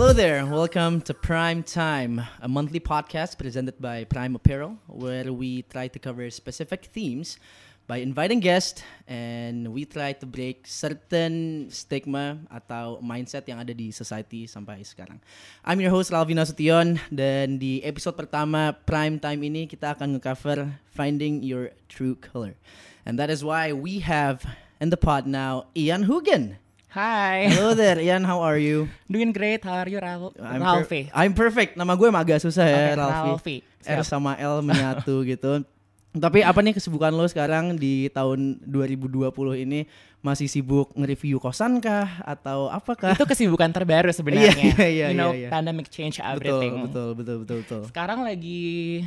Hello there. Welcome to Prime Time, a monthly podcast presented by Prime Apparel, where we try to cover specific themes by inviting guests and we try to break certain stigma atau mindset yang ada di society sampai sekarang. I'm your host Ralvin Nasution dan di episode pertama Prime Time ini kita akan nge-cover Finding Your True Color. And that is why we have in the pod now Ian Hugen. Hi. Hello there, Ian. How are you? Doing great. How are you, Ralph? I'm, per- Ralphie. I'm perfect. Nama gue emang agak susah ya, Oke, Ralphie. Ralphie. R sama L menyatu gitu. Tapi apa nih kesibukan lo sekarang di tahun 2020 ini? Masih sibuk nge-review kosan kah atau apakah? Itu kesibukan terbaru sebenarnya. Iya, iya, you know, iya, iya. pandemic change betul, everything. betul, betul, betul, betul. Sekarang lagi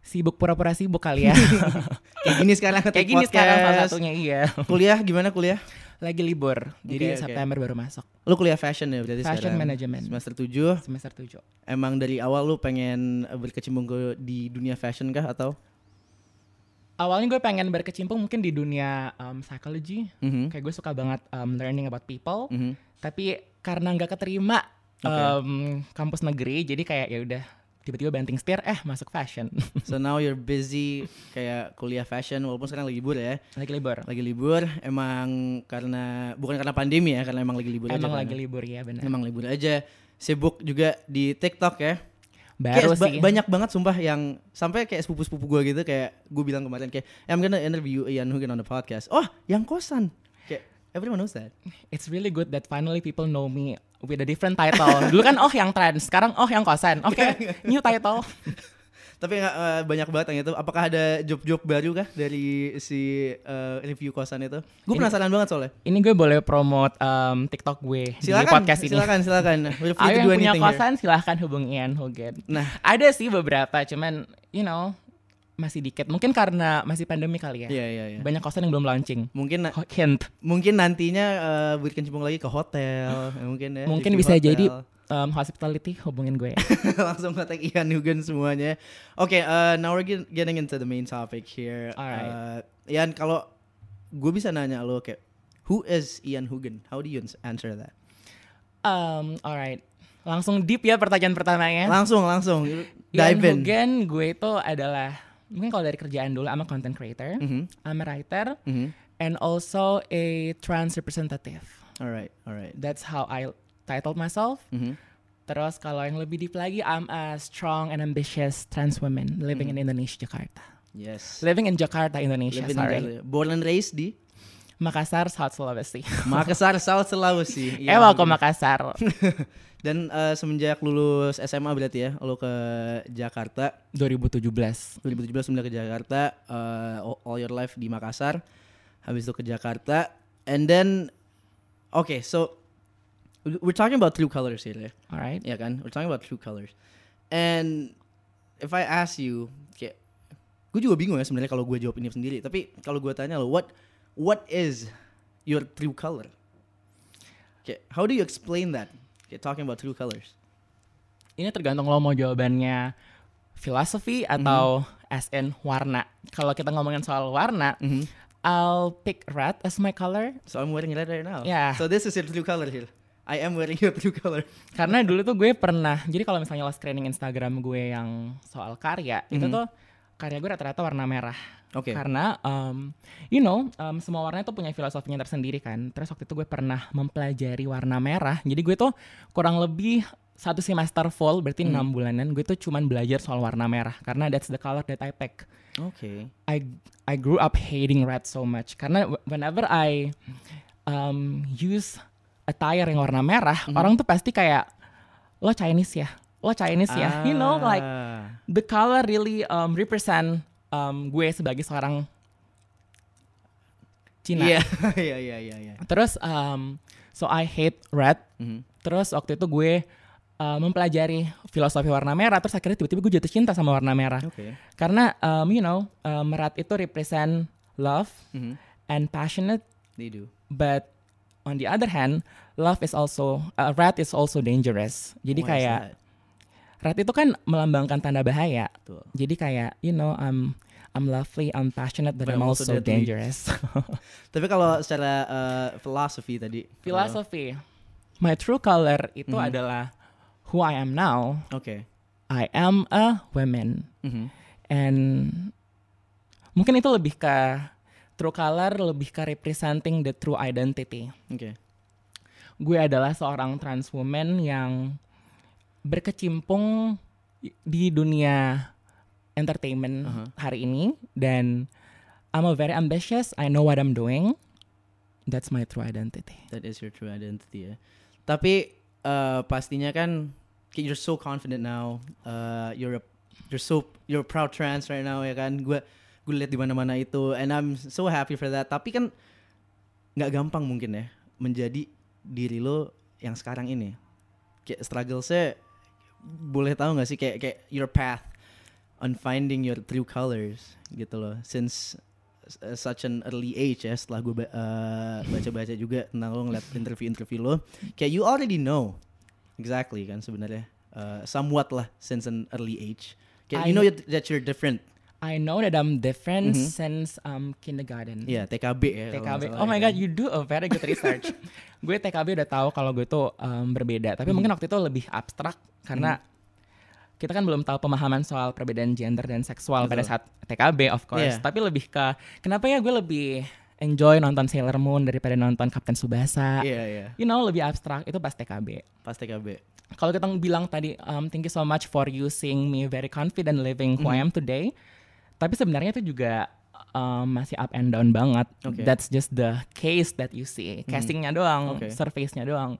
sibuk pura-pura sibuk kali ya. Kayak gini sekarang Kayak gini sekarang salah satunya iya. Kuliah gimana kuliah? Lagi libur. Jadi oke. September baru masuk. Lu kuliah fashion ya berarti Fashion sekarang? management. Semester 7. Semester 7. Emang dari awal lu pengen berkecimpung ke di dunia fashion kah atau? Awalnya gue pengen berkecimpung mungkin di dunia um, psychology. Mhm, Kayak gue suka banget um, learning about people. mhm. Tapi karena nggak keterima Oke. um, kampus negeri, jadi kayak ya udah tiba-tiba banting setir, eh masuk fashion. So now you're busy kayak kuliah fashion walaupun sekarang lagi libur ya. lagi libur. Lagi libur emang karena bukan karena pandemi ya, karena emang lagi libur aja. Emang kan. lagi libur ya benar. Emang libur aja. Sibuk juga di TikTok ya. Baru Kayak ba- sih. banyak banget sumpah yang sampai kayak sepupu-sepupu gue gitu kayak gue bilang kemarin kayak I'm gonna interview Ian Hugen on the podcast. Oh, yang kosan. Everyone knows that. It's really good that finally people know me with a different title. Dulu kan oh yang trans, sekarang oh yang kosan. Oke, new title. Tapi eh, banyak banget yang itu. Apakah ada job-job baru kah dari si eh, review kosan itu? Gue Ini- penasaran banget soalnya. Ini gue boleh promote um, TikTok gue di Silakan, podcast ini. silakan, silakan. Ayo yang punya anything here. kosan silahkan hubungi Ian Hogan. Nah, Ada sih beberapa, cuman you know masih dikit. Mungkin karena masih pandemi kali ya. iya iya iya. Banyak kosan yang belum launching. Mungkin Hint. mungkin nantinya eh berkecimpung lagi ke hotel, ya, mungkin ya. Mungkin bisa hotel. jadi um, hospitality hubungin gue. langsung kontak Ian Hugen semuanya. Oke, eh, now we're get- getting into the main topic here. Alright. Eh, Ian, kalau gue bisa nanya lo kayak, who is Ian Hugen? How do you ans- answer that? Um, alright. Langsung deep ya pertanyaan pertamanya. Langsung, langsung, Ian dive in. Hugen gue itu adalah mungkin kalau dari kerjaan dulu I'm a content creator, Mhm, I'm a writer, mhm. and also a trans representative. Alright, alright. That's how I titled myself. Mhm. Terus kalau yang lebih deep lagi, I'm a strong and ambitious trans woman living in Indonesia, Jakarta. Yes. Living in Jakarta, Indonesia. Living in sorry. Jakarta. Born and raised di Makassar, South Sulawesi. Makassar, South Sulawesi. eh, mau ke Makassar. Dan eh, semenjak lulus SMA berarti ya, lo ke Jakarta 2017. 2017 pindah ke Jakarta, uh, all- your life di Makassar, habis itu ke Jakarta, and then, okay, so we're talking about true colors here, ya, Alright. ya kan? We're talking about true colors, and if I ask you, kayak, gue juga bingung ya sebenarnya kalau gue jawab ini sendiri, tapi kalau gue tanya lo, what what is your true color? Kayak, how do you explain that? Kayak talking about true colors. Ini tergantung lo mau jawabannya filosofi atau as in warna. Kalau kita ngomongin soal warna, Mhm. I'll pick red as my color. So I'm wearing red right now. Yeah. So this is your true color here. I am wearing your true color. Karena dulu tuh gue pernah, jadi kalau misalnya lo screening Instagram gue yang soal karya, itu Mhm. tuh karya gue rata-rata warna merah. Oke. Karena, um, you know, um, semua warna itu punya filosofinya tersendiri kan. Terus waktu itu gue pernah mempelajari warna merah. Jadi gue tuh kurang lebih satu semester full, berarti Hmm. enam bulanan, gue tuh cuman belajar soal warna merah. Karena that's the color that I pick. Oke. I I grew up hating red so much karena wh- whenever I um, use attire yang warna merah, Mhm. orang tuh pasti kayak lo Chinese ya, lo Chinese ya, you know like Ah. the color really um, represent um, gue sebagai seorang Cina. Iya, iya, iya, iya, iya. Terus um, so I hate red. Mhm. Terus waktu itu gue uh, mempelajari filosofi warna merah. Terus akhirnya tiba-tiba gue jatuh cinta sama warna merah. Oke. Karena um, you know um, red itu represent love Mhm. and passionate. They do. But on the other hand, love is also uh, red is also dangerous. Jadi Why kayak? Red itu kan melambangkan tanda bahaya. Betul. Jadi kayak you know I'm I'm lovely, I'm passionate, but, But I'm also, dangerous. Tapi kalau secara uh, philosophy tadi. Philosophy. My true color itu Mhm. adalah who I am now, Oke. I am a woman. Mhm. And mungkin itu lebih ke true color, lebih ke representing the true identity. Oke. Gue adalah seorang trans woman yang berkecimpung di dunia entertainment Uh-huh. hari ini dan I'm a very ambitious. I know what I'm doing. That's my true identity. That is your true identity ya. Tapi uh, pastinya kan you're so confident now. Uh, you're a, you're so you're a proud trans right now ya kan. Gue gue lihat di mana-mana itu and I'm so happy for that. Tapi kan nggak gampang mungkin ya menjadi diri lo yang sekarang ini. Kayak struggle saya boleh tahu nggak sih kayak kayak your path on finding your true colors gitu loh. Since uh, such an early age ya setelah gue baca-baca juga tentang lo ngeliat interview-interview lo kayak you already know exactly kan sebenarnya. Uh, somewhat lah since an early age. Kayak you I- know that you're different I know that I'm different Mhm. since um, kindergarten. ya TKB ya TKB. Oh my ya god, you do a very good research. gue TKB udah tahu kalau gue tuh um, berbeda, tapi mungkin waktu itu lebih abstrak karena kita kan belum tahu pemahaman soal perbedaan gender dan seksual pada Betul. saat TKB of course. Iya. Tapi lebih ke kenapa ya gue lebih enjoy nonton Sailor Moon daripada nonton Captain Subasa. iya iya You know, lebih abstrak itu pas TKB. pas TKB Kalau kita bilang tadi, um, thank you so much for you seeing me very confident living who I am today. Tapi sebenarnya itu juga um, masih up and down banget. Oke. That's just the case that you see. Castingnya doang, Oke. surface-nya doang.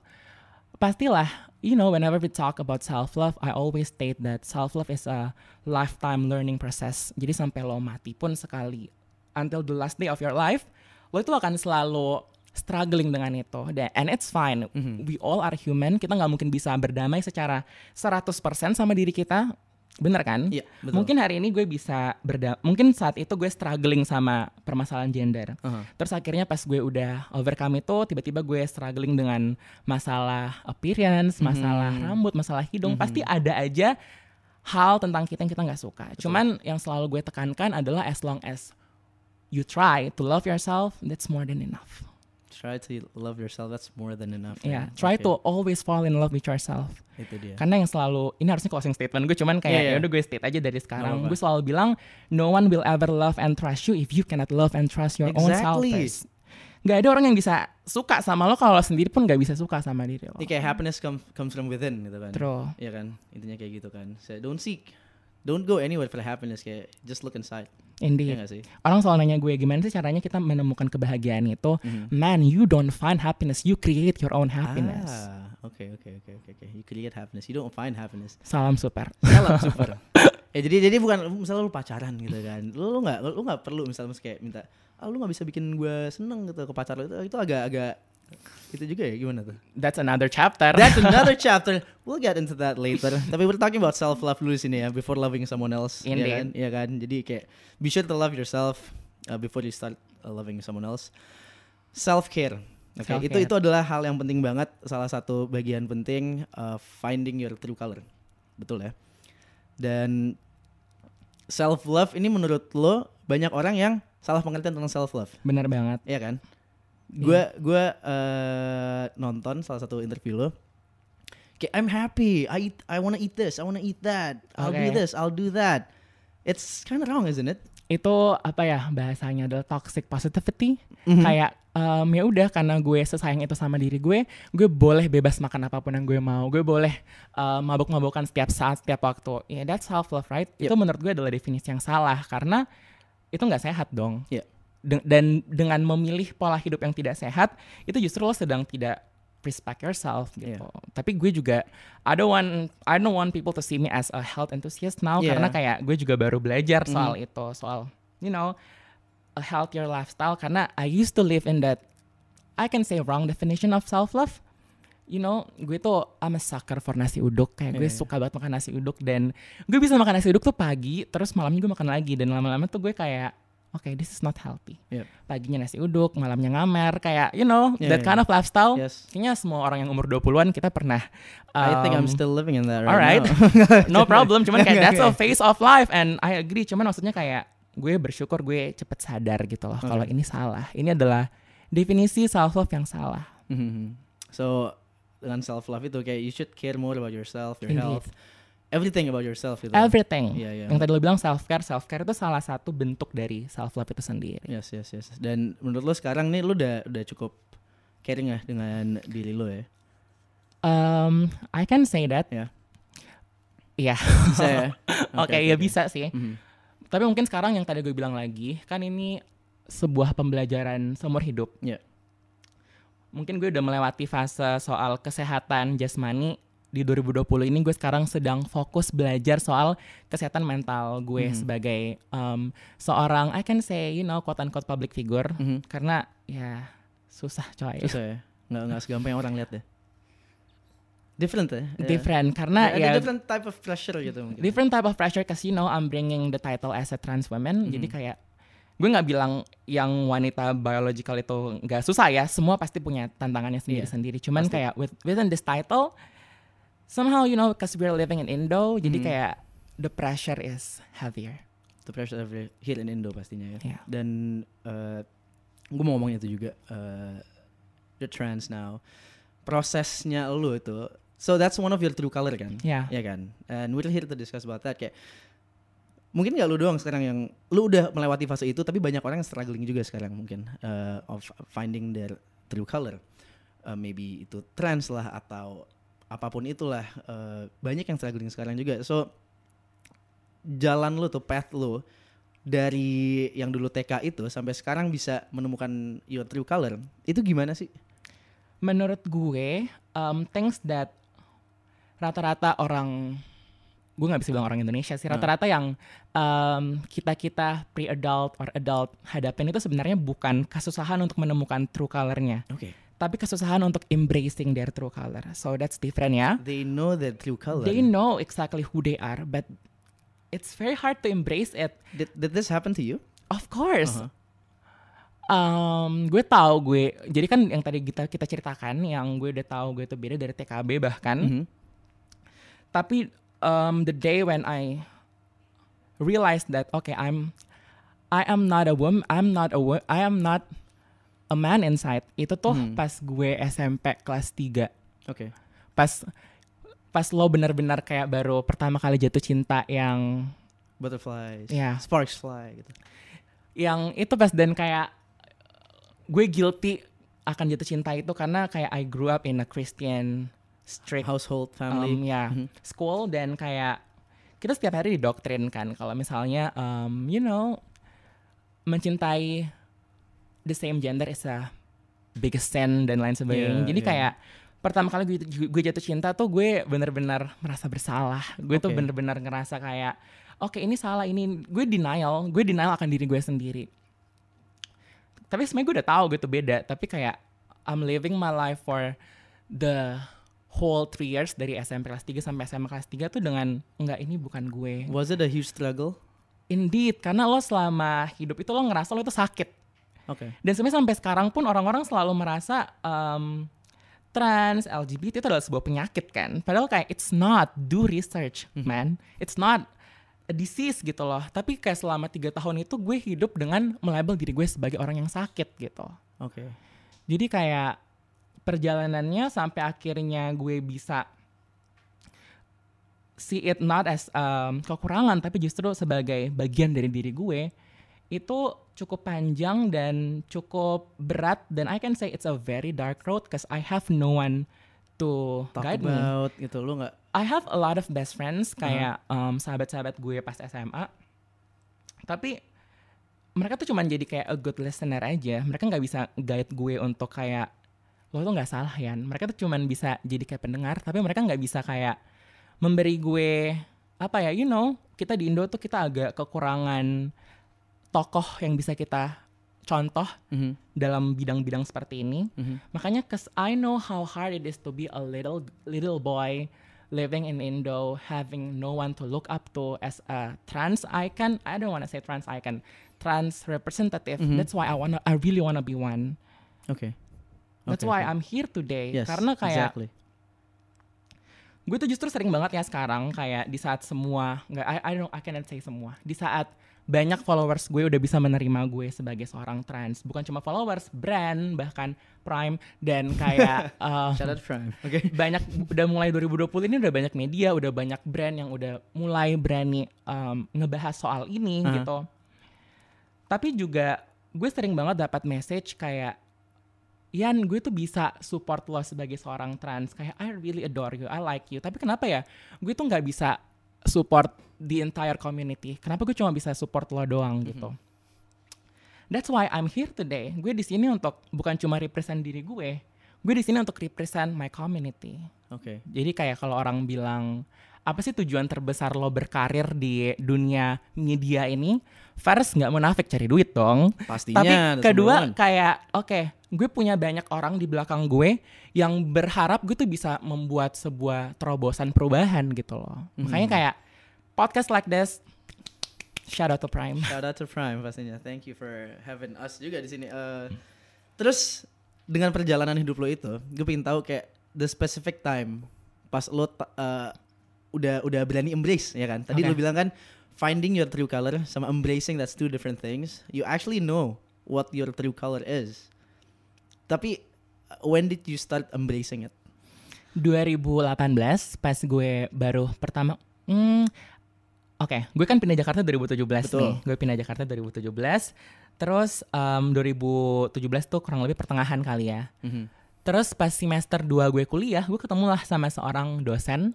Pastilah, you know, whenever we talk about self-love, I always state that self-love is a lifetime learning process. Jadi sampai lo mati pun sekali, until the last day of your life, lo itu akan selalu struggling dengan itu. And it's fine. We all are human. Kita nggak mungkin bisa berdamai secara 100% sama diri kita. Bener kan? Iya, betul. Mungkin hari ini gue bisa berda mungkin saat itu gue struggling sama permasalahan gender. Aha. Terus akhirnya pas gue udah overcome itu tiba-tiba gue struggling dengan masalah appearance, masalah rambut, masalah hidung. Pasti ada aja hal tentang kita yang kita nggak suka. Cuman yang selalu gue tekankan adalah as long as you try to love yourself, that's more than enough. Try to love yourself that's more than enough ya. try Oke, to always fall in love with yourself. itu dia Karena yang selalu ini harusnya closing statement gue cuman kayak Iya, iya. ya udah gue state aja dari sekarang. Gue selalu bilang no one will ever love and trust you if you cannot love and trust your own self Exactly. first. Gak ada orang yang bisa suka sama lo kalau lo sendiri pun gak bisa suka sama diri lo. ini kayak happiness come, comes from within gitu kan True. Iya kan intinya kayak gitu kan so, don't seek don't go anywhere for the happiness kayak just look inside Indeed. Gak sih Orang selalu nanya gue gimana sih caranya kita menemukan kebahagiaan itu. Mhm. Man, you don't find happiness, you create your own happiness. Ah, oke oke oke oke oke. You create happiness, you don't find happiness. Salam super. Salah super. ya jadi jadi bukan misalnya lu pacaran gitu kan. Lu nggak lu nggak perlu misalnya kayak minta ah lu nggak bisa bikin gue seneng gitu ke pacar lu itu itu agak-agak itu juga ya gimana tuh? That's another chapter. That's another chapter. We'll get into that later. Tapi we're talking about self love dulu sini ya before loving someone else. Iya kan? Iya kan? Jadi kayak be sure to love yourself uh, before you start uh, loving someone else. Self care. Oke, itu Self-care. itu adalah hal yang penting banget. Salah satu bagian penting uh, finding your true color. Betul ya. Dan self love ini menurut lo banyak orang yang salah pengertian tentang self love. Bener banget. Iya kan? Gue gue eh, nonton salah satu interview lo. Kayak I'm happy. I eat, I wanna eat this. I wanna eat that. I'll do Okay. this. I'll do that. It's kind of wrong, isn't it? Itu apa ya bahasanya adalah toxic positivity. Mhm. Kayak em, ya udah karena gue sesayang itu sama diri gue, gue boleh bebas makan apa pun yang gue mau. Gue boleh em, mabuk-mabukan setiap saat, setiap waktu. Ya that's self love, right? Itu menurut gue adalah definisi yang salah karena itu nggak sehat dong. Iya. De- dan dengan memilih pola hidup yang tidak sehat, itu justru lo sedang tidak respect yourself gitu. Tapi gue juga I don't want I don't want people to see me as a health enthusiast now Iya. karena kayak gue juga baru belajar soal itu, soal you know a healthier lifestyle karena I used to live in that I can say wrong definition of self love. You know, gue tuh I'm a sucker for nasi uduk. Kayak gue Iya. suka banget makan nasi uduk dan gue bisa makan nasi uduk tuh pagi, terus malamnya gue makan lagi dan lama-lama tuh gue kayak oke, this is not healthy. Yep. Paginya nasi uduk, malamnya ngamer, kayak you know, Yeah, that yeah. kind of lifestyle. Yes. Kayaknya semua orang yang umur 20-an kita pernah I think I'm um, still living in that right Alright, no problem. Cuman kayak that's a Okay. phase of life and I agree. Cuman maksudnya kayak gue bersyukur gue cepet sadar gitu loh kalau ini salah. Ini adalah definisi self love yang salah. Mhm. So dengan self love itu kayak you should care more about yourself, your Indeed. health, everything about yourself gitu. Everything. Iya, iya. Yang tadi lo bilang self care, self care itu salah satu bentuk dari self love itu sendiri. Yes, yes, yes. Dan menurut lo sekarang nih lo udah udah cukup caring ya dengan diri lo ya? Um, I can say that. Ya. Iya. Bisa ya? Oke, ya bisa sih. Mhm. Tapi mungkin sekarang yang tadi gue bilang lagi, kan ini sebuah pembelajaran seumur hidup. Iya. Mungkin gue udah melewati fase soal kesehatan jasmani di 2020 ini gue sekarang sedang fokus belajar soal kesehatan mental gue Mhm. sebagai um, seorang I can say you know quote unquote public figure Mhm. karena ya susah coy Susah ya? Nggak, nggak segampang yang orang lihat deh. Different ya? Ya. different karena Ada ya different type of pressure gitu mungkin. different type of pressure cause you know I'm bringing the title as a trans woman jadi Mhm. kayak gue nggak bilang yang wanita biological itu nggak susah ya semua pasti punya tantangannya sendiri Iya, sendiri cuman pasti. kayak with, within this title somehow you know because we're living in Indo jadi Mhm. kayak the pressure is heavier The pressure every here in Indo pastinya ya. Iya. Dan gue mau ngomongin itu juga. Uh, you're trans now. Prosesnya lu itu. So that's one of your true color kan? ya Ya kan? And we're here to discuss about that kayak mungkin nggak lu doang sekarang yang lu udah melewati fase itu tapi banyak orang yang struggling juga sekarang mungkin uh, of finding their true color. Uh, maybe itu trans lah atau apa pun itulah uh, banyak yang struggling sekarang juga. So jalan lu tuh path lu dari yang dulu TK itu sampai sekarang bisa menemukan your true color itu gimana sih? menurut gue um, things that rata-rata orang gue nggak bisa bilang orang Indonesia sih Hmm. rata-rata yang kita kita pre-adult or adult hadapin itu sebenarnya bukan kesusahan untuk menemukan true colornya Oke. Tapi kesusahan untuk embracing their true color so that's different ya They know their true color. they know exactly who they are but it's very hard to embrace it Did, did this happen to you? of course Uh-huh. Um, gue tahu gue jadi kan yang tadi kita kita ceritakan yang gue udah tahu gue itu beda dari TKB bahkan Mhm. tapi um, the day when I realized that okay I'm I am not a woman I'm not a I am not a man inside itu tuh Hmm. pas gue SMP kelas 3 Oke. pas pas lo benar-benar kayak baru pertama kali jatuh cinta yang Butterflies. Ya. Sparks fly gitu. yang itu pas dan kayak gue guilty akan jatuh cinta itu karena kayak I grew up in a Christian strict Household, family. um, ya Mhm. school dan kayak kita setiap hari didoktrin kan kalau misalnya um, you know mencintai the same gender is a biggest sin dan lain sebagainya Yeah, jadi yeah. kayak pertama kali gue, gue jatuh cinta tuh gue bener-bener merasa bersalah gue tuh Oke. bener-bener ngerasa kayak oke ini salah ini gue denial gue denial akan diri gue sendiri tapi sebenarnya gue udah tahu gue tuh beda tapi kayak I'm living my life for the whole three years dari SMP kelas 3 sampai SMA kelas 3 tuh dengan enggak ini bukan gue Was it a huge struggle? indeed karena lo selama hidup itu lo ngerasa lo itu sakit Oke. dan sebenarnya sampai sekarang pun orang-orang selalu merasa um, trans LGBT itu adalah sebuah penyakit kan? Padahal kayak it's not do research man. It's not a disease gitu loh. Tapi kayak selama tiga tahun itu gue hidup dengan melabel diri gue sebagai orang yang sakit gitu. Oke. jadi kayak perjalanannya sampai akhirnya gue bisa see it not as um, kekurangan tapi justru sebagai bagian dari diri gue itu cukup panjang dan cukup berat dan I can say it's a very dark road because I have no one to Talk guide me. about gitu lu nggak I have a lot of best friends kayak um, sahabat-sahabat gue pas SMA. Tapi mereka tuh cuman jadi kayak a good listener aja. Mereka nggak bisa guide gue untuk kayak lo tuh nggak salah ya. Mereka tuh cuman bisa jadi kayak pendengar, tapi mereka nggak bisa kayak memberi gue apa ya, you know, kita di Indo tuh kita agak kekurangan tokoh yang bisa kita contoh Mhm. dalam bidang-bidang seperti ini. Mhm. Makanya cause I know how hard it is to be a little little boy living in Indo, having no one to look up to as a trans icon. I don't want to say trans icon, trans representative. Mhm. That's why I wanna, I really wanna be one. Oke. That's why oke. I'm here today. Yes, Karena kayak exactly. gue tuh justru sering banget ya sekarang kayak di saat semua nggak I, I don't I cannot say semua di saat banyak followers gue udah bisa menerima gue sebagai seorang trans. Bukan cuma followers, brand, bahkan Prime dan kayak uh, Shout out Prime. Oke. banyak udah mulai 2020 ini udah banyak media, udah banyak brand yang udah mulai berani um, ngebahas soal ini Uh-huh. gitu. Tapi juga gue sering banget dapat message kayak Yan, gue tuh bisa support lo sebagai seorang trans. Kayak I really adore you, I like you. Tapi kenapa ya? Gue tuh nggak bisa support the entire community. Kenapa gue cuma bisa support lo doang gitu? That's why I'm here today. Gue di sini untuk bukan cuma represent diri gue. Gue di sini untuk represent my community. Oke. Jadi kayak kalau orang bilang apa sih tujuan terbesar lo berkarir di dunia media ini? First nggak munafik cari duit dong. Pastinya. Tapi kedua kayak oke, gue punya banyak orang di belakang gue yang berharap gue tuh bisa membuat sebuah terobosan perubahan gitu loh. Mhm. Makanya kayak podcast like this shout out to Prime. Shout out to Prime pastinya. Thank you for having us juga di sini. Eh, terus dengan perjalanan hidup lo itu, gue pengen tahu kayak the specific time pas lo eh, udah udah berani embrace ya kan. Tadi Oke. lo bilang kan finding your true color sama embracing that's two different things. You actually know what your true color is. Tapi when did you start embracing it? 2018 pas gue baru pertama hmm, Oke, gue kan pindah Jakarta 2017 Betul. nih. Gue pindah Jakarta 2017. Terus em, 2017 tuh kurang lebih pertengahan kali ya. Mhm. Terus pas semester 2 gue kuliah, gue ketemu lah sama seorang dosen.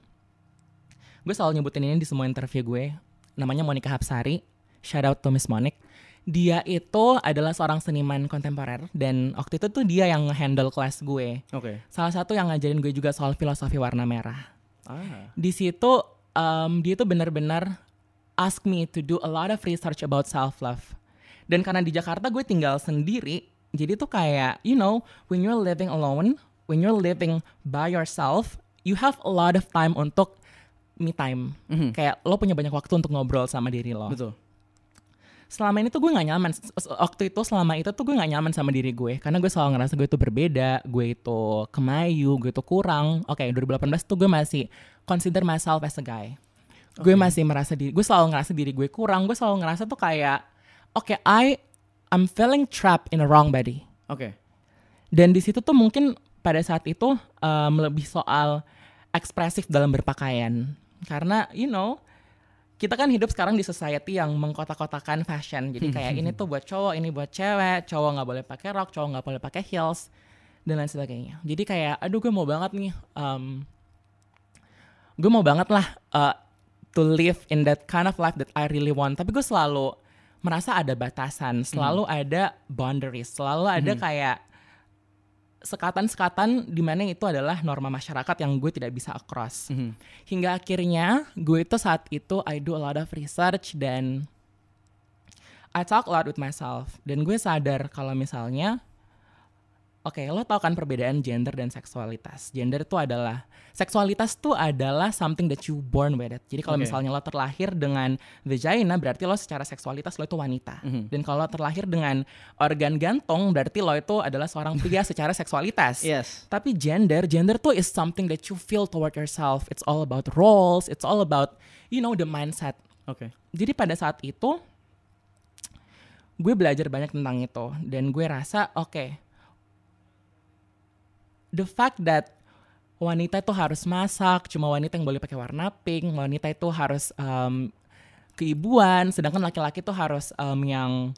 Gue selalu nyebutin ini di semua interview gue. Namanya Monica Hapsari. Shout out to Miss Monik. Dia itu adalah seorang seniman kontemporer dan waktu itu tuh dia yang handle kelas gue. Oke. Salah satu yang ngajarin gue juga soal filosofi warna merah. Ah. Di situ em, dia tuh benar-benar ask me to do a lot of research about self love. Dan karena di Jakarta gue tinggal sendiri, jadi tuh kayak you know when you're living alone, when you're living by yourself, you have a lot of time untuk me time. Mhm. Kayak lo punya banyak waktu untuk ngobrol sama diri lo. Betul. selama ini tuh gue nggak nyaman. Waktu itu selama itu tuh gue nggak nyaman sama diri gue. Karena gue selalu ngerasa gue itu berbeda gue itu kemayu gue itu kurang. Oke 2018 tuh gue masih consider myself as a guy. Gue masih merasa diri gue selalu ngerasa diri gue kurang. Gue selalu ngerasa tuh kayak oke I I'm feeling trapped in a wrong body. Oke. dan di situ tuh mungkin pada saat itu um, lebih soal ekspresif dalam berpakaian karena you know kita kan hidup sekarang di society yang mengkotak-kotakan fashion. Jadi kayak ini tuh buat cowok ini buat cewek. Cowok nggak boleh pakai rok cowok nggak boleh pakai heels dan lain sebagainya. Jadi kayak aduh gue mau banget nih um, gue mau banget lah uh, to live in that kind of life that I really want. Tapi gue selalu merasa ada batasan selalu ada boundaries selalu ada kayak sekatan-sekatan di mana itu adalah norma masyarakat yang gue tidak bisa across. Mhm. Hingga akhirnya gue itu saat itu I do a lot of research dan I talk a lot with myself dan gue sadar kalau misalnya Oke, lo tau kan perbedaan gender dan seksualitas. Gender itu adalah seksualitas itu adalah something that you born with it. Jadi kalau Oke. misalnya lo terlahir dengan vagina, berarti lo secara seksualitas lo itu wanita. Mhm. Dan kalau lo terlahir dengan organ gantung, berarti lo itu adalah seorang pria secara seksualitas. Yes. Tapi gender, gender tuh is something that you feel toward yourself. It's all about roles, it's all about, you know, the mindset. Oke. Jadi pada saat itu, gue belajar banyak tentang itu. Dan gue rasa, oke, the fact that wanita itu harus masak, cuma wanita yang boleh pakai warna pink, wanita itu harus um, keibuan, sedangkan laki-laki itu harus um, yang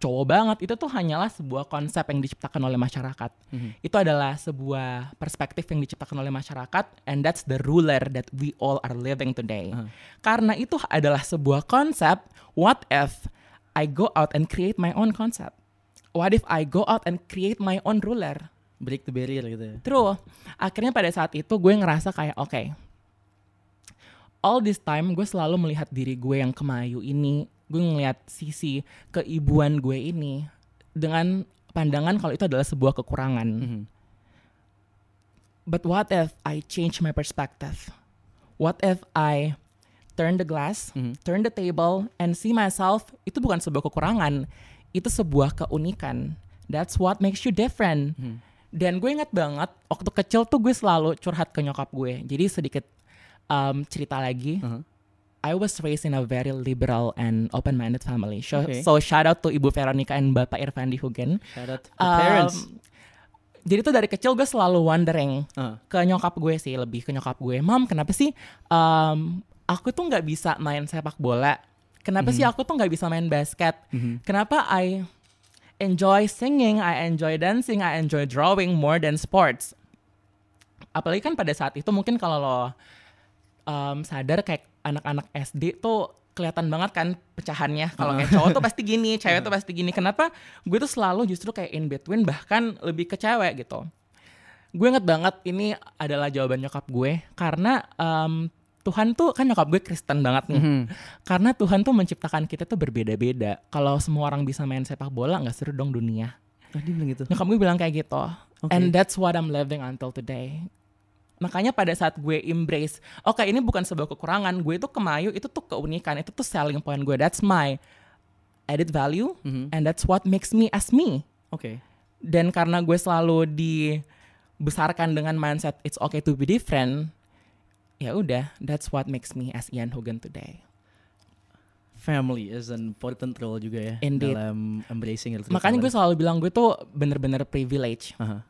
cowok banget, itu tuh hanyalah sebuah konsep yang diciptakan oleh masyarakat. Mhm. Itu adalah sebuah perspektif yang diciptakan oleh masyarakat, and that's the ruler that we all are living today. Uh-huh. Karena itu adalah sebuah konsep, what if I go out and create my own concept? What if I go out and create my own ruler? Break the barrier gitu ya. True. Akhirnya pada saat itu gue ngerasa kayak oke. all this time gue selalu melihat diri gue yang kemayu ini, gue ngelihat sisi keibuan gue ini dengan pandangan kalau itu adalah sebuah kekurangan. Mhm. But what if I change my perspective? What if I turn the glass, Mhm. turn the table, and see myself itu bukan sebuah kekurangan, itu sebuah keunikan. That's what makes you different. Mhm. Dan gue inget banget waktu kecil tuh gue selalu curhat ke nyokap gue. Jadi sedikit um, cerita lagi. Uh-huh. I was raised in a very liberal and open-minded family. So, Okay. so shout out to Ibu Veronica and Bapak Irfandi Hugen. Shout out to Um, parents. Jadi tuh dari kecil gue selalu wondering Ah. ke nyokap gue sih lebih ke nyokap gue, mam kenapa sih um, aku tuh nggak bisa main sepak bola? Kenapa sih aku tuh nggak bisa main basket? Mhm. Kenapa I enjoy singing, I enjoy dancing, I enjoy drawing more than sports? Apalagi kan pada saat itu mungkin kalau lo um, sadar kayak anak-anak SD tuh kelihatan banget kan pecahannya. Kalau kayak cowok tuh pasti gini, cewek tuh pasti gini. Kenapa gue tuh selalu justru kayak in between bahkan lebih ke cewek gitu. Gue inget banget ini adalah jawaban nyokap gue karena um, Tuhan tuh kan nyokap gue Kristen banget nih. Mhm. Karena Tuhan tuh menciptakan kita tuh berbeda-beda. Kalau semua orang bisa main sepak bola nggak seru dong dunia. Ah, dia bilang gitu. Nyokap gue bilang kayak gitu. Oke. And that's what I'm living until today. Makanya pada saat gue embrace, oke ini bukan sebuah kekurangan, gue itu kemayu, itu tuh keunikan, itu tuh selling point gue. That's my added value, Mhm. and that's what makes me as me. Oke. Dan karena gue selalu dibesarkan dengan mindset it's okay to be different, ya udah, that's what makes me as Ian Hogan today. Family is an important role juga ya Indeed. dalam embracing it. Makanya gue selalu bilang gue tuh bener-bener privilege. Aha.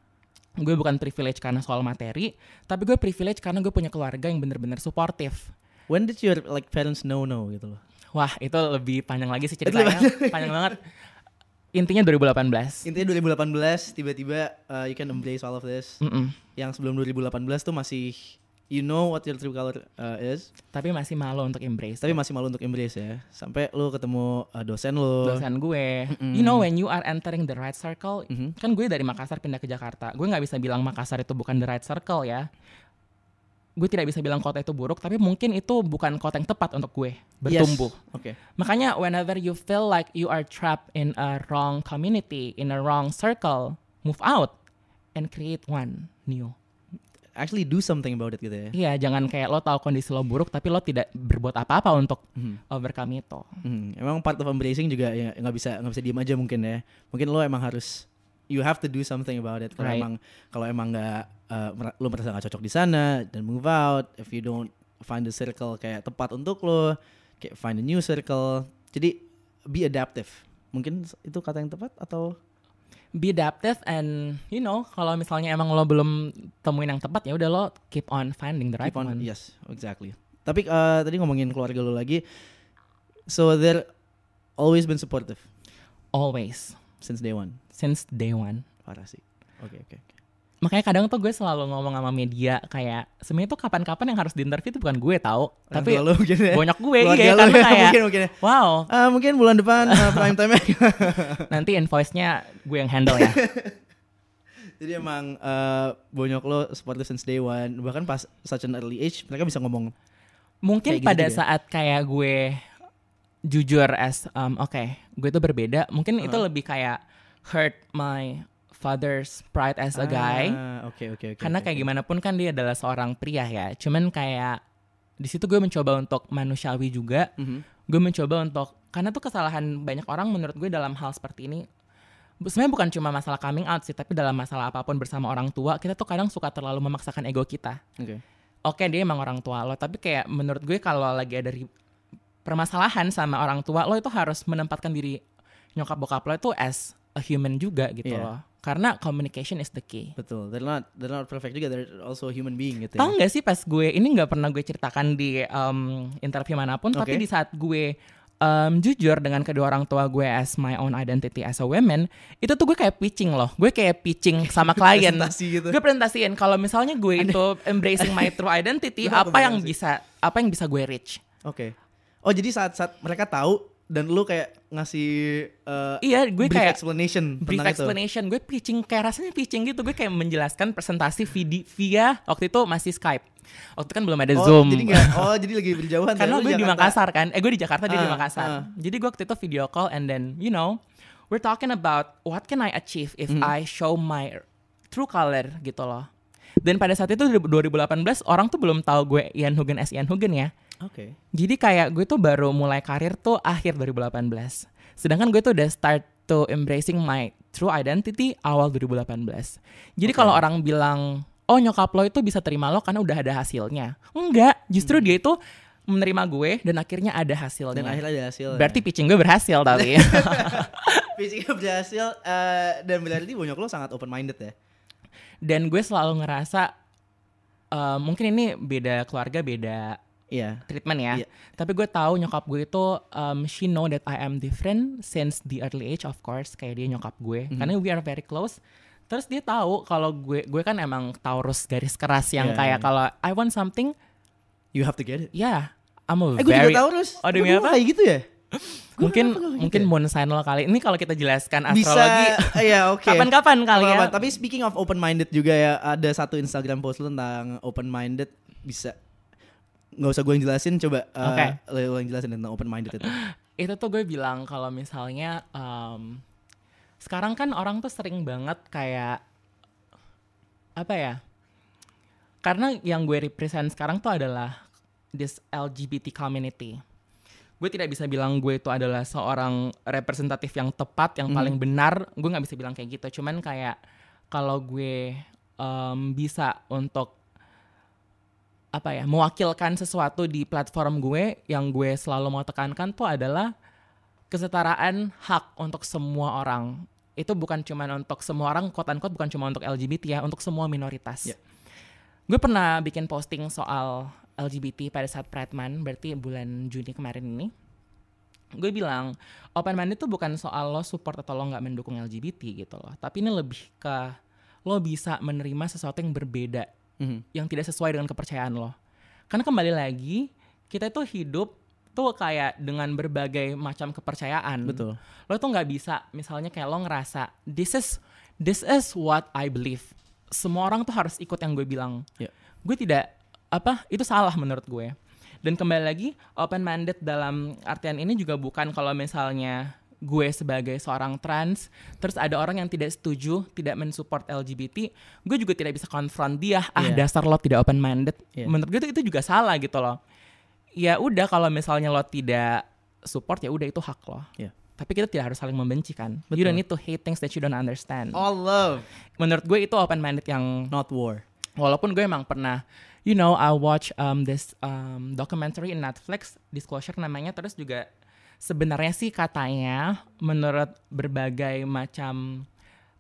gue bukan privilege karena soal materi, tapi gue privilege karena gue punya keluarga yang bener-bener suportif. When did your like parents know no gitu loh? Wah, itu lebih panjang lagi sih ceritanya. panjang banget. Intinya 2018. Intinya 2018 tiba-tiba uh, you can embrace all of this. Mm-mm. Yang sebelum 2018 tuh masih you know what your true color uh, is, Tapi masih malu untuk embrace. tapi masih malu untuk embrace ya. Sampai lu ketemu uh, dosen lu. dosen gue, Mm-mm. you know when you are entering the right circle, Mhm. kan gue dari Makassar pindah ke Jakarta. Gue nggak bisa bilang Makassar itu bukan the right circle ya. Gue tidak bisa bilang kota itu buruk, tapi mungkin itu bukan kota yang tepat untuk gue bertumbuh. Yes. Oke. Makanya whenever you feel like you are trapped in a wrong community, in a wrong circle, move out and create one new. Actually do something about it gitu ya. Iya, jangan kayak lo tahu kondisi lo buruk tapi lo tidak berbuat apa-apa untuk Mhm. overcome itu. Hmm, emang part of embracing juga ya nggak bisa nggak bisa diem aja mungkin ya. Mungkin lo emang harus you have to do something about it. Kalau Right. emang kalau emang nggak uh, lo merasa nggak cocok di sana dan move out. If you don't find the circle kayak tepat untuk lo, kayak find a new circle. Jadi be adaptive. Mungkin itu kata yang tepat atau Be adaptive and you know kalau misalnya emang lo belum temuin yang tepat ya udah lo keep on finding the right keep on? one. Yes, exactly. Tapi uh, tadi ngomongin keluarga lo lagi. So they're always been supportive Always since day one. since day one. Parah sih. Oke oke. oke. Makanya kadang tuh gue selalu ngomong sama media kayak sebenarnya tuh kapan-kapan yang harus diinterview itu bukan gue tahu, Orang tapi mungkin ya. banyak gue iya karena ya, kayak mungkin mungkin. ya. wow Ah, mungkin bulan depan uh, prime time nanti invoice-nya gue yang handle ya. Jadi emang uh, bonyok lo supportive since day one. Bahkan pas such an early age mereka bisa ngomong. Mungkin Kayak gitu pada ya? saat kayak gue jujur as um, oke, gue tuh berbeda. Mungkin itu Uh-huh. lebih kayak hurt my father's pride as a guy. Ah, Oke oke oke. Karena oke, kayak oke. gimana pun kan dia adalah seorang pria ya. Cuman kayak di situ gue mencoba untuk manusiawi juga. Mhm. Gue mencoba untuk karena tuh kesalahan banyak orang menurut gue dalam hal seperti ini sebenarnya bukan cuma masalah coming out sih, tapi dalam masalah apa pun bersama orang tua, kita tuh kadang suka terlalu memaksakan ego kita. Oke. Oke, dia emang orang tua lo, tapi kayak menurut gue kalau lagi ada permasalahan sama orang tua lo itu harus menempatkan diri nyokap bokap lo itu as a human juga gitu Iya. loh. Karena communication is the key. Betul. They're not they're not perfect juga. They're also human being gitu. Tahu Ya. nggak sih pas gue ini nggak pernah gue ceritakan di um, interview mana pun, Oke. tapi di saat gue um, jujur dengan kedua orang tua gue as my own identity as a woman, itu tuh gue kayak pitching loh, gue kayak pitching sama klien. Presentasi gitu. gue presentasiin kalau misalnya gue itu embracing my true identity, apa yang sih? bisa apa yang bisa gue reach? Oke. Oh jadi saat saat mereka tahu dan lu kayak ngasih uh, Iya, gue brief kayak explanation brief tentang itu. explanation, gue pitching kayak rasanya pitching gitu, gue kayak menjelaskan presentasi vidi- via waktu itu masih Skype. Waktu itu kan belum ada Oh, Zoom. jadi nggak oh jadi lagi berjauhan Karena Lu gue di. Makassar kan, eh gue di Jakarta dia di Ah, Makassar. ah. Jadi gue waktu itu video call and then you know we're talking about what can I achieve if Mhm. I show my true color gitu loh. Dan pada saat itu 2018 orang tuh belum tahu gue Ian Hugen as Ian Hugen ya. Oke. Jadi kayak gue tuh baru mulai karir tuh akhir 2018. Sedangkan gue tuh udah start to embracing my true identity awal 2018. Jadi Oke. kalau orang bilang, oh nyokap lo itu bisa terima lo karena udah ada hasilnya. Enggak, justru dia itu menerima gue dan akhirnya ada hasilnya. Dan akhirnya ada hasil. Berarti pitching gue berhasil tapi. pitchingnya berhasil uh, dan berarti bonyok lo sangat open minded ya. dan gue selalu ngerasa uh, mungkin ini beda keluarga beda Iya. treatment ya. Iya. Tapi gue tahu nyokap gue itu um, she know that I am different since the early age of course kayak dia nyokap gue Mhm. karena we are very close. Terus dia tahu kalau gue gue kan emang Taurus garis keras yang Iya, kayak kalau I want something You have to get it. ya I'm a Eh gue very juga Taurus. Oh, demi apa? kayak gitu ya? Mungkin mungkin ya? moon sign lo kali. Ini kalau kita jelaskan bisa astrologi iya oke. kapan-kapan kali ya. Tapi speaking of open minded juga ya ada satu Instagram post lu tentang open minded bisa nggak usah gue yang jelasin coba uh, Oke. lo yang jelasin tentang open minded itu. itu tuh gue bilang kalau misalnya em, sekarang kan orang tuh sering banget kayak apa ya karena yang gue represent sekarang tuh adalah this LGBT community gue tidak bisa bilang gue itu adalah seorang representatif yang tepat yang Mhm. paling benar gue nggak bisa bilang kayak gitu cuman kayak kalau gue em, bisa untuk apa ya mewakilkan sesuatu di platform gue yang gue selalu mau tekankan tuh adalah kesetaraan hak untuk semua orang. Itu bukan cuma untuk semua orang quote unquote bukan cuma untuk LGBT ya untuk semua minoritas. Ya. gue pernah bikin posting soal LGBT pada saat Pride Month berarti bulan Juni kemarin ini. Gue bilang open minded itu bukan soal lo support atau lo nggak mendukung LGBT gitu loh. Tapi ini lebih ke lo bisa menerima sesuatu yang berbeda Mhm. yang tidak sesuai dengan kepercayaan lo. Karena kembali lagi, kita itu hidup tuh kayak dengan berbagai macam kepercayaan. Betul. Lo tuh nggak bisa, misalnya kayak lo ngerasa this is this is what I believe. Semua orang tuh harus ikut yang gue bilang. Ya. Gue tidak apa itu salah menurut gue. Dan kembali lagi open minded dalam artian ini juga bukan kalau misalnya gue sebagai seorang trans, terus ada orang yang tidak setuju, tidak mensupport LGBT, gue juga tidak bisa konfront dia, ah Iya. dasar lo tidak open minded. Iya. Menurut gue itu, itu juga salah gitu loh. Ya udah kalau misalnya lo tidak support ya udah itu hak lo. Iya. Tapi kita tidak harus saling membenci kan. You Betul. don't need to hate things that you don't understand. All love, Menurut gue itu open minded yang not war. walaupun gue emang pernah you know I watch um, this um, documentary in Netflix Disclosure namanya terus juga sebenarnya sih katanya menurut berbagai macam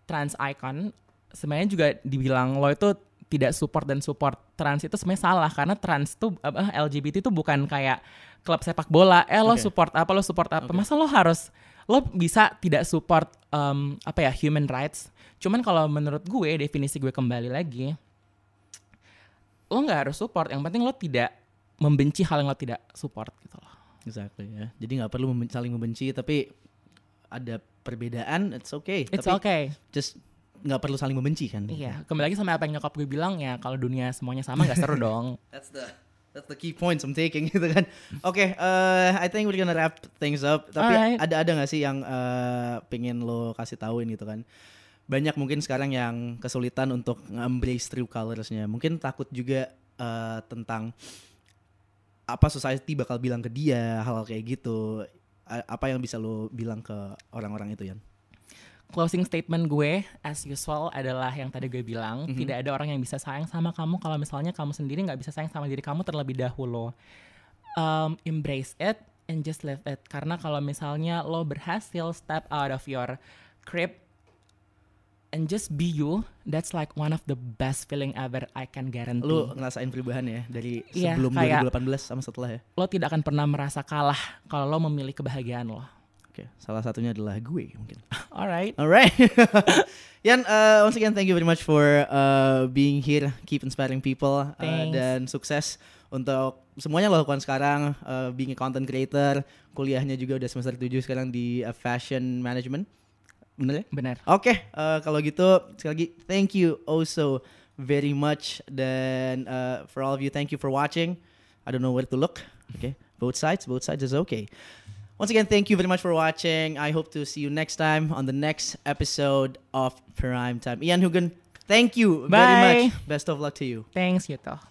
trans icon sebenarnya juga dibilang lo itu tidak support dan support trans itu sebenarnya salah. Karena trans tuh apa LGBT itu bukan kayak klub sepak bola. Eh lo Oke. support apa lo support apa? Oke. masa lo harus lo bisa tidak support um, apa ya human rights? Cuman kalau menurut gue definisi gue kembali lagi lo nggak harus support. Yang penting lo tidak membenci hal yang lo tidak support gitu loh Exactly ya. Jadi nggak perlu memben- saling membenci tapi ada perbedaan, it's okay. it's tapi okay just nggak perlu saling membenci kan. iya kembali lagi sama apa yang nyokap gue bilang ya kalau dunia semuanya sama nggak seru dong That's the that's the key points I'm taking gitu kan. Oke, eh, I think we're gonna wrap things up. Tapi Alright. ada ada nggak sih yang eh, pengen lo kasih tahuin gitu kan? Banyak mungkin sekarang yang kesulitan untuk embrace true colorsnya. Mungkin takut juga eh, tentang apa society bakal bilang ke dia hal-hal kayak gitu. A- Apa yang bisa lo bilang ke orang-orang itu Yan? closing statement gue as usual adalah yang tadi gue bilang Mhm. tidak ada orang yang bisa sayang sama kamu kalau misalnya kamu sendiri nggak bisa sayang sama diri kamu terlebih dahulu um, embrace it and just live it karena kalau misalnya lo berhasil step out of your crib and just be you that's like one of the best feeling ever I can guarantee Lo ngerasain perubahan ya dari Iya, sebelum kayak- 2018 sama setelah ya? lo tidak akan pernah merasa kalah kalau lo memilih kebahagiaan lo Oke, salah satunya adalah gue mungkin. alright Alright. Yan, uh, once again, thank you very much for uh, being here. Keep inspiring people. Uh, Thanks. dan sukses untuk semuanya lo lakukan sekarang. Uh, being a content creator. Kuliahnya juga udah semester 7 sekarang di uh, fashion management. Bener ya? benar Oke, uh, kalau gitu sekali lagi thank you also very much. Dan uh, for all of you, thank you for watching. I don't know where to look. Okay, both sides, both sides is okay. Once again, thank you very much for watching. I hope to see you next time on the next episode of Prime Time. Ian Hugan, thank you very Bye. much. Best of luck to you. thanks Yuto